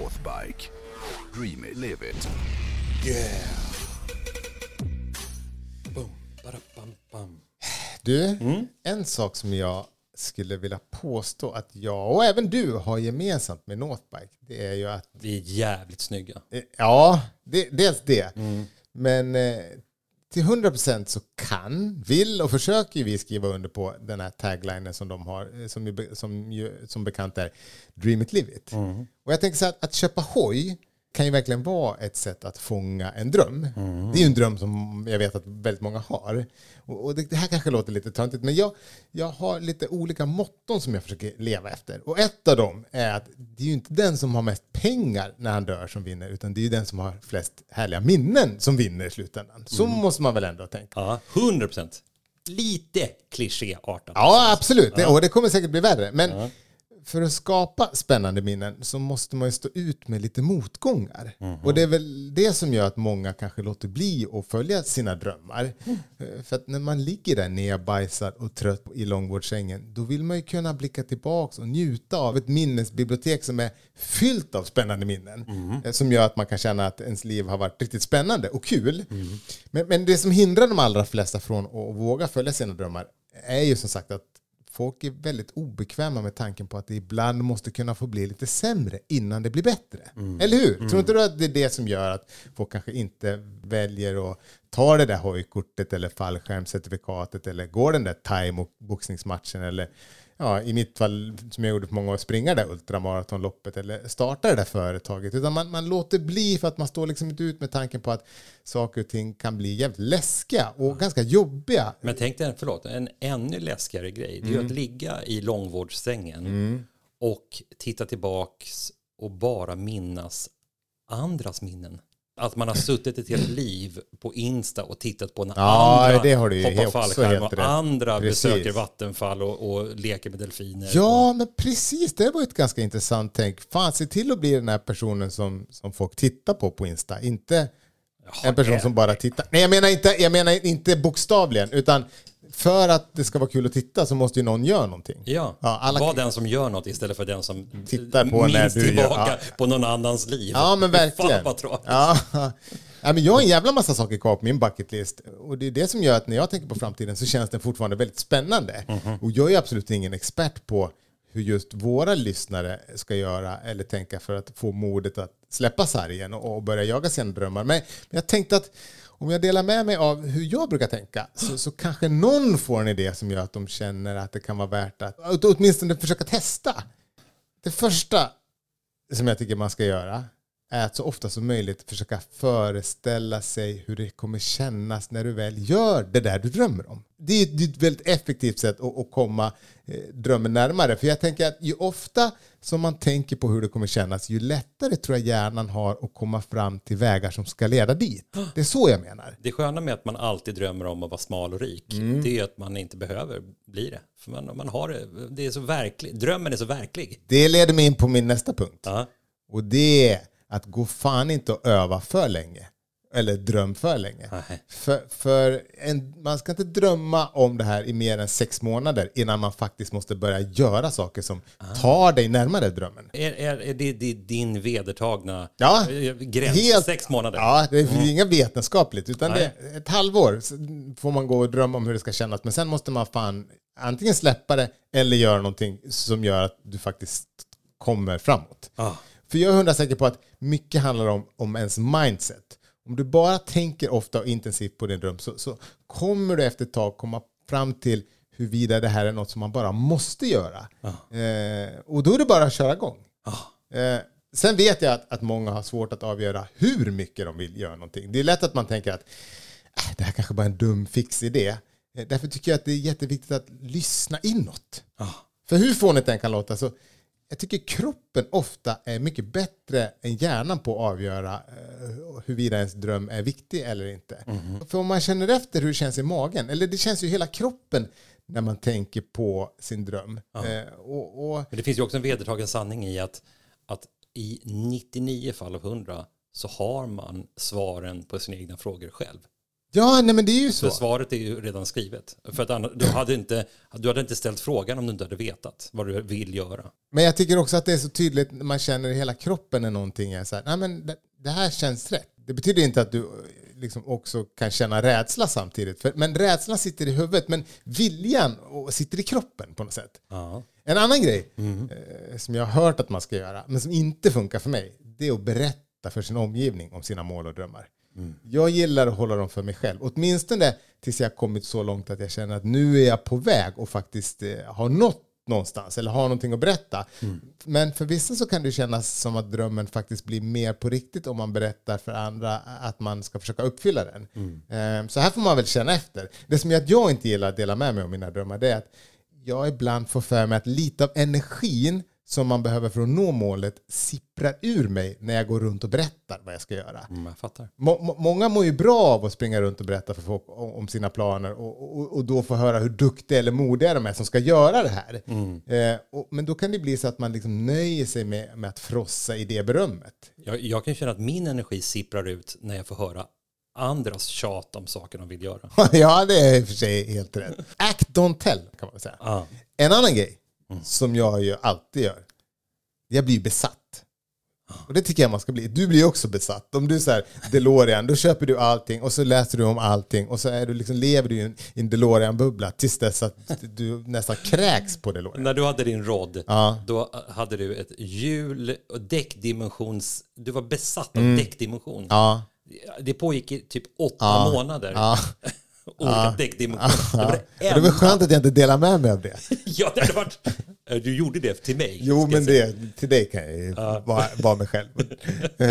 Northbike. Dream it, live it. Yeah. Boom, bam, bam. Du, Mm. en sak som jag skulle vilja påstå att jag och även du har gemensamt med Northbike, det är ju att, Vi är jävligt snygga. eh, ja, det, dels det, Mm. men eh, till 100% så kan, vill och försöker vi skriva under på den här taglinen som de har, eh, som, ju, som, ju, som bekant är Dream it, live it. Mm. Och jag tänker så att, att köpa hoj kan ju verkligen vara ett sätt att fånga en dröm. Det är ju en dröm som jag vet att väldigt många har. Och, och det, det här kanske låter lite töntigt, men jag, jag har lite olika motton som jag försöker leva efter. Och ett av dem är att det är ju inte den som har mest pengar när han dör som vinner, utan det är ju den som har flest härliga minnen som vinner i slutändan. Så måste man väl ändå tänka. Ja, 100 procent. Lite klichéartat. Ja, absolut. Det, och det kommer säkert bli värre. Men för att skapa spännande minnen så måste man ju stå ut med lite motgångar. Och det är väl det som gör att många kanske låter bli att följa sina drömmar. Eh, För att när man ligger där nedbajsad och trött i långvårdssängen, då vill man ju kunna blicka tillbaka och njuta av ett minnesbibliotek som är fyllt av spännande minnen. eh, Som gör att man kan känna att ens liv har varit riktigt spännande och kul. Men, men det som hindrar de allra flesta från att våga följa sina drömmar är ju som sagt att folk är väldigt obekväma med tanken på att det ibland måste kunna få bli lite sämre innan det blir bättre. Eller hur? Tror inte du att det är det som gör att folk kanske inte väljer att ta det där hojkortet eller fallskärmscertifikatet eller går den där time och boxningsmatchen eller ja, i mitt fall som jag gjorde för många år, springa det där ultramaratonloppet eller starta det där företaget. Utan man, man låter bli för att man står liksom inte ut med tanken på att saker och ting kan bli jävligt läskiga och ganska jobbiga. Men tänk dig, förlåt, en ännu läskigare grej. Det är Mm. att ligga i långvårdssängen och titta tillbaks och bara minnas andras minnen. Att man har suttit ett helt liv på Insta och tittat på när Ja, andra det har du ju hoppar fallskärm och andra Precis. besöker vattenfall och, och leker med delfiner. Ja, men precis. Det var ett ganska intressant tänk. Fan, se till att bli den här personen som, som folk tittar på på Insta. Inte en person som bara tittar. Nej, jag menar, inte, jag menar inte bokstavligen, utan för att det ska vara kul att titta så måste ju någon göra någonting. Ja, Ja, alla- var den som gör något istället för den som Tittar på när minns du gör- tillbaka ja. på någon annans liv. Ja, men verkligen. Fan vad. Ja. Ja, men jag har en jävla massa saker kvar på min bucketlist. Och det är det som gör att när jag tänker på framtiden så känns den fortfarande väldigt spännande. Mhm. Och jag är absolut ingen expert på hur just våra lyssnare ska göra eller tänka för att få modet att släppa sargen och, och börja jaga sina drömmar. Men, men jag tänkte att om jag delar med mig av hur jag brukar tänka så, så kanske någon får en idé som gör att de känner att det kan vara värt att att åtminstone försöka testa. Det första som jag tycker man ska göra är att så ofta som möjligt försöka föreställa sig hur det kommer kännas när du väl gör det där du drömmer om. Det är ett- väldigt effektivt sätt att, komma eh, drömmen närmare. För jag tänker att ju ofta som man tänker på hur det kommer kännas, ju lättare tror jag hjärnan har att komma fram till vägar som ska leda dit. Det är så jag menar. Det sköna med att man alltid drömmer om att vara smal och rik, Mm. det är att man inte behöver bli det. För man, man har det, det är så verklig, drömmen är så verklig. Det leder mig in på min nästa punkt. Ja. Och det är att gå fan inte och öva för länge. Eller dröm för länge. Nej. För, för en, man ska inte drömma om det här i mer än sex månader innan man faktiskt måste börja göra saker som tar dig närmare drömmen. Är, är, är det, det din vedertagna Ja, eh, gräns? helt- Sex månader? Ja, det är inget vetenskapligt utan det Nej. är ett halvår så får man gå och drömma om hur det ska kännas. Men sen måste man fan antingen släppa det eller göra någonting som gör att du faktiskt kommer framåt. Ah. För jag är hundra säker på att mycket handlar om, om ens mindset. Om du bara tänker ofta och intensivt på din dröm så, så kommer du efter ett tag komma fram till huruvida det här är något som man bara måste göra. Eh, och då är det bara att köra igång. Eh, sen vet jag att, att många har svårt att avgöra hur mycket de vill göra någonting. Det är lätt att man tänker att äh, det här kanske bara är en dum fix idé. Eh, därför tycker jag att det är jätteviktigt att lyssna inåt. Ah. För hur fånigt den kan låta så jag tycker kroppen ofta är mycket bättre än hjärnan på att avgöra eh, huruvida ens dröm är viktig eller inte. För om man känner efter hur det känns i magen, eller det känns ju i hela kroppen när man tänker på sin dröm. Eh, och, och, Men det finns ju också en vedertagen sanning i att, att i 99 fall av 100 så har man svaren på sina egna frågor själv. Ja, nej men det är ju så. För svaret är ju redan skrivet. För att du, hade inte, du hade inte ställt frågan om du inte hade vetat vad du vill göra. Men jag tycker också att det är så tydligt när man känner i hela kroppen när någonting är så här, nej men det, det här känns rätt. Det betyder inte att du eh, liksom också kan känna rädsla samtidigt. För, men rädslan sitter i huvudet, men viljan sitter i kroppen på något sätt. Ja. En annan grej eh, som jag har hört att man ska göra, men som inte funkar för mig, det är att berätta för sin omgivning om sina mål och drömmar. Jag gillar att hålla dem för mig själv, åtminstone tills jag har kommit så långt att jag känner att nu är jag på väg och faktiskt eh, har nått någonstans eller har någonting att berätta. Men för vissa så kan det kännas som att drömmen faktiskt blir mer på riktigt om man berättar för andra att man ska försöka uppfylla den. Mm. Så här får man väl känna efter. Det som gör att jag inte gillar att dela med mig av mina drömmar det är att jag ibland får för mig att lite av energin som man behöver för att nå målet sipprar ur mig när jag går runt och berättar vad jag ska göra. Mm, jag fattar. Må, må, många mår ju bra av att springa runt och berätta för folk om, sina planer och, och, och då få höra hur duktiga eller modiga de är som ska göra det här. Eh, och, men då kan det bli så att man liksom nöjer sig med, med att frossa i det berömmet. Jag, jag kan känna att min energi sipprar ut när jag får höra andras tjat om saker de vill göra. ja, det är i och för sig helt rätt. Act don't tell kan man säga. Ja. En annan grej som jag ju alltid gör, jag blir besatt. Och det tycker jag man ska bli. Du blir också besatt. Om du säger DeLorean, då köper du allting och så läser du om allting och så är du liksom, lever du i en, DeLorean-bubbla tills dess att du nästan kräks på DeLorean. När du hade din rod, Ja. då hade du ett hjul och däckdimensions... Du var besatt av däckdimension. Mm. Ja. Det pågick i typ åtta Ja. månader. Ja. Olika däckdimensioner. Det var det var skönt att jag inte delar med mig av det. Ja, det hade varit... Du gjorde det till mig. Jo, men det, till dig kan jag ju vara, vara mig själv. Eh,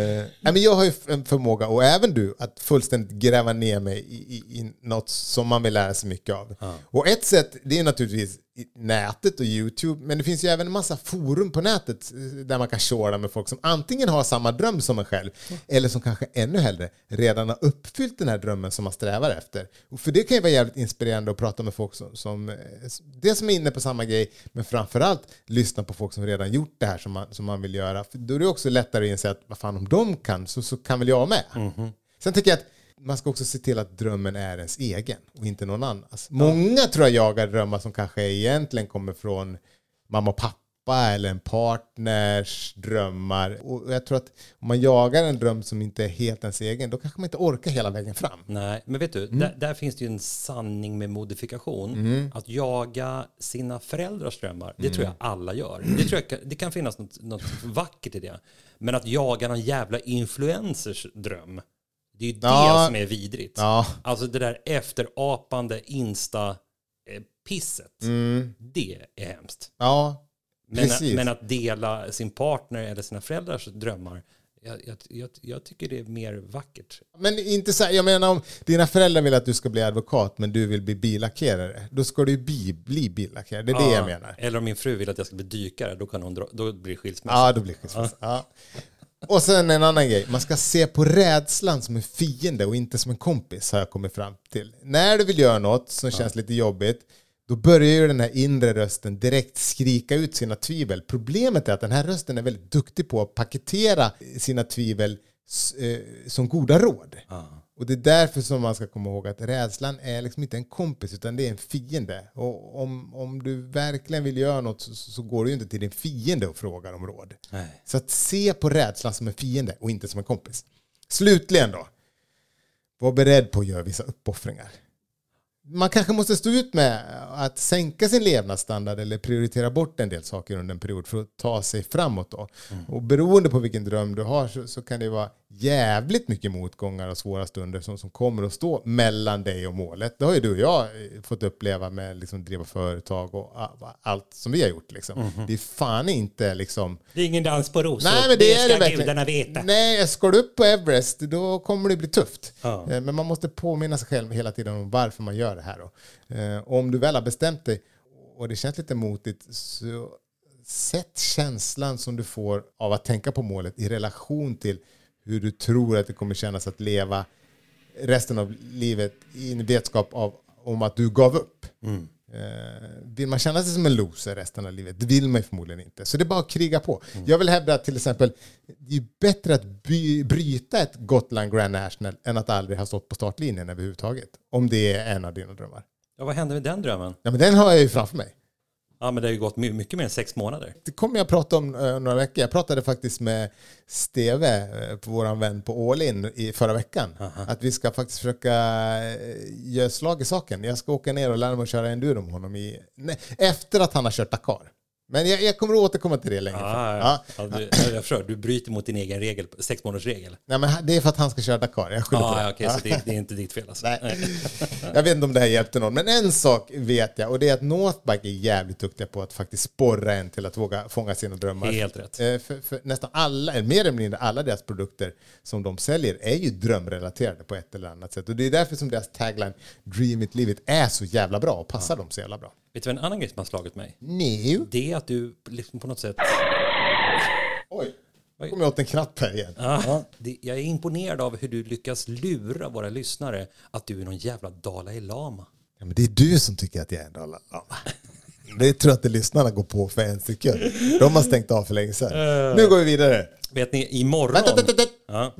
eh, men jag har ju en förmåga, och även du, att fullständigt gräva ner mig i, i, i något som man vill lära sig mycket av. Och ett sätt, det är naturligtvis nätet och YouTube, men det finns ju även en massa forum på nätet eh, där man kan köra med folk som antingen har samma dröm som en själv, eller som kanske ännu hellre redan har uppfyllt den här drömmen som man strävar efter. Och för det kan ju vara jävligt inspirerande att prata med folk som, som eh, det som är inne på samma grej, men framförallt lyssna på folk som redan gjort det här som man, som man vill göra. För då är det också lättare att inse att vad fan om de kan så, så kan väl jag med. Sen tycker jag att man ska också se till att drömmen är ens egen och inte någon annans. Många tror jag jagar drömmar som kanske egentligen kommer från mamma och pappa eller en partners drömmar. Och jag tror att om man jagar en dröm som inte är helt ens egen, då kanske man inte orkar hela vägen fram. Nej, men vet du, Mm. där, där finns det ju en sanning med modifikation. Att jaga sina föräldrars drömmar, det tror jag Mm. alla gör. Det, tror jag, det kan finnas något, något vackert i det. Men att jaga någon jävla influencers dröm, det är ju Ja. det som är vidrigt. Ja. Alltså det där efterapande insta-pisset, det är hemskt. Ja, Men, Mm. precis. men att dela sin partner eller sina föräldrars drömmar, jag, jag, jag, jag tycker det är mer vackert. Men inte så här, jag menar om dina föräldrar vill att du ska bli advokat men du vill bli billackerare, då ska du ju bli, bli billackerare. Det är det jag menar. Eller om min fru vill att jag ska bli dykare, då, kan hon dra, då blir det skilsmässa. Ja, då blir det skilsmässa. Ja. Och sen en annan grej, man ska se på rädslan som en fiende och inte som en kompis har jag kommit fram till. När du vill göra något som känns lite jobbigt, då börjar ju den här inre rösten direkt skrika ut sina tvivel. Problemet är att den här rösten är väldigt duktig på att paketera sina tvivel eh, som goda råd. Och det är därför som man ska komma ihåg att rädslan är liksom inte en kompis utan det är en fiende. Och om, om du verkligen vill göra något så, så går du ju inte till din fiende och frågar om råd. Nej. Så att se på rädslan som en fiende och inte som en kompis. Slutligen då. Var beredd på att göra vissa uppoffringar. Man kanske måste stå ut med att sänka sin levnadsstandard eller prioritera bort en del saker under en period för att ta sig framåt. Då. Och beroende på vilken dröm du har så, så kan det vara jävligt mycket motgångar och svåra stunder som, som kommer att stå mellan dig och målet. Det har ju du och jag eh, fått uppleva med liksom driva företag och allt som vi har gjort. Liksom. Det är fan inte liksom Det är ingen dans på rosor, Nej, men det, är det ska verkligen. gudarna veta. Nej, ska du upp på Everest då kommer det bli tufft. Ja. Eh, Men man måste påminna sig själv hela tiden om varför man gör det här. Då. Eh, om du väl har bestämt dig och det känns lite motigt så sätt känslan som du får av att tänka på målet i relation till hur du tror att det kommer kännas att leva resten av livet i en vetskap av, om att du gav upp. Mm vill man känna sig som en loser resten av livet? Det vill man ju förmodligen inte. Så det är bara att kriga på. Jag vill hävda att till exempel det är bättre att by, bryta ett Gotland Grand National än att aldrig ha stått på startlinjen överhuvudtaget. Om det är en av dina drömmar. Ja, vad hände med den drömmen? Ja, men den har jag ju framför mig. Ja, men det har ju gått my- mycket mer än sex månader. Det kommer jag prata om eh, några veckor. Jag pratade faktiskt med Steve, eh, på våran vän på All In i förra veckan. Att vi ska faktiskt försöka eh, göra slag i saken. Jag ska åka ner och lära mig att köra enduro med honom i, nej, efter att han har kört Dakar. Men jag, jag kommer att återkomma till det längre fram. Ah, Ja. ja. Ja, du, jag förstår, du bryter mot din egen regel, sex månaders regel. Nej, men det är för att han ska köra Dakar. Jag skyller på Ah, det. ja, okej, så det, det är inte ditt fel alltså. Nej. Jag vet inte om det här hjälpte någon, men en sak vet jag och det är att Northbike är jävligt duktiga på att faktiskt sporra en till att våga fånga sina drömmar. Helt rätt. Eh, För, för nästan alla, eller mer eller mindre alla deras produkter som de säljer är ju drömrelaterade på ett eller annat sätt. Och det är därför som deras tagline Dream it, live it är så jävla bra och passar dem så jävla bra. Vet du vad en annan grej som har slagit mig? Nej. Det är att du liksom på något sätt... Oj, nu kom jag åt en knapp här igen. Ah, det, jag är imponerad av hur du lyckas lura våra lyssnare att du är någon jävla Dalai Lama. Ja, men det är du som tycker att jag är en Dalai Lama. Det tror jag inte lyssnarna går på för en sekund. De har stängt av för länge sedan. Nu går vi vidare. Vet ni, imorgon... Vänta, vänta, vänta. Ja.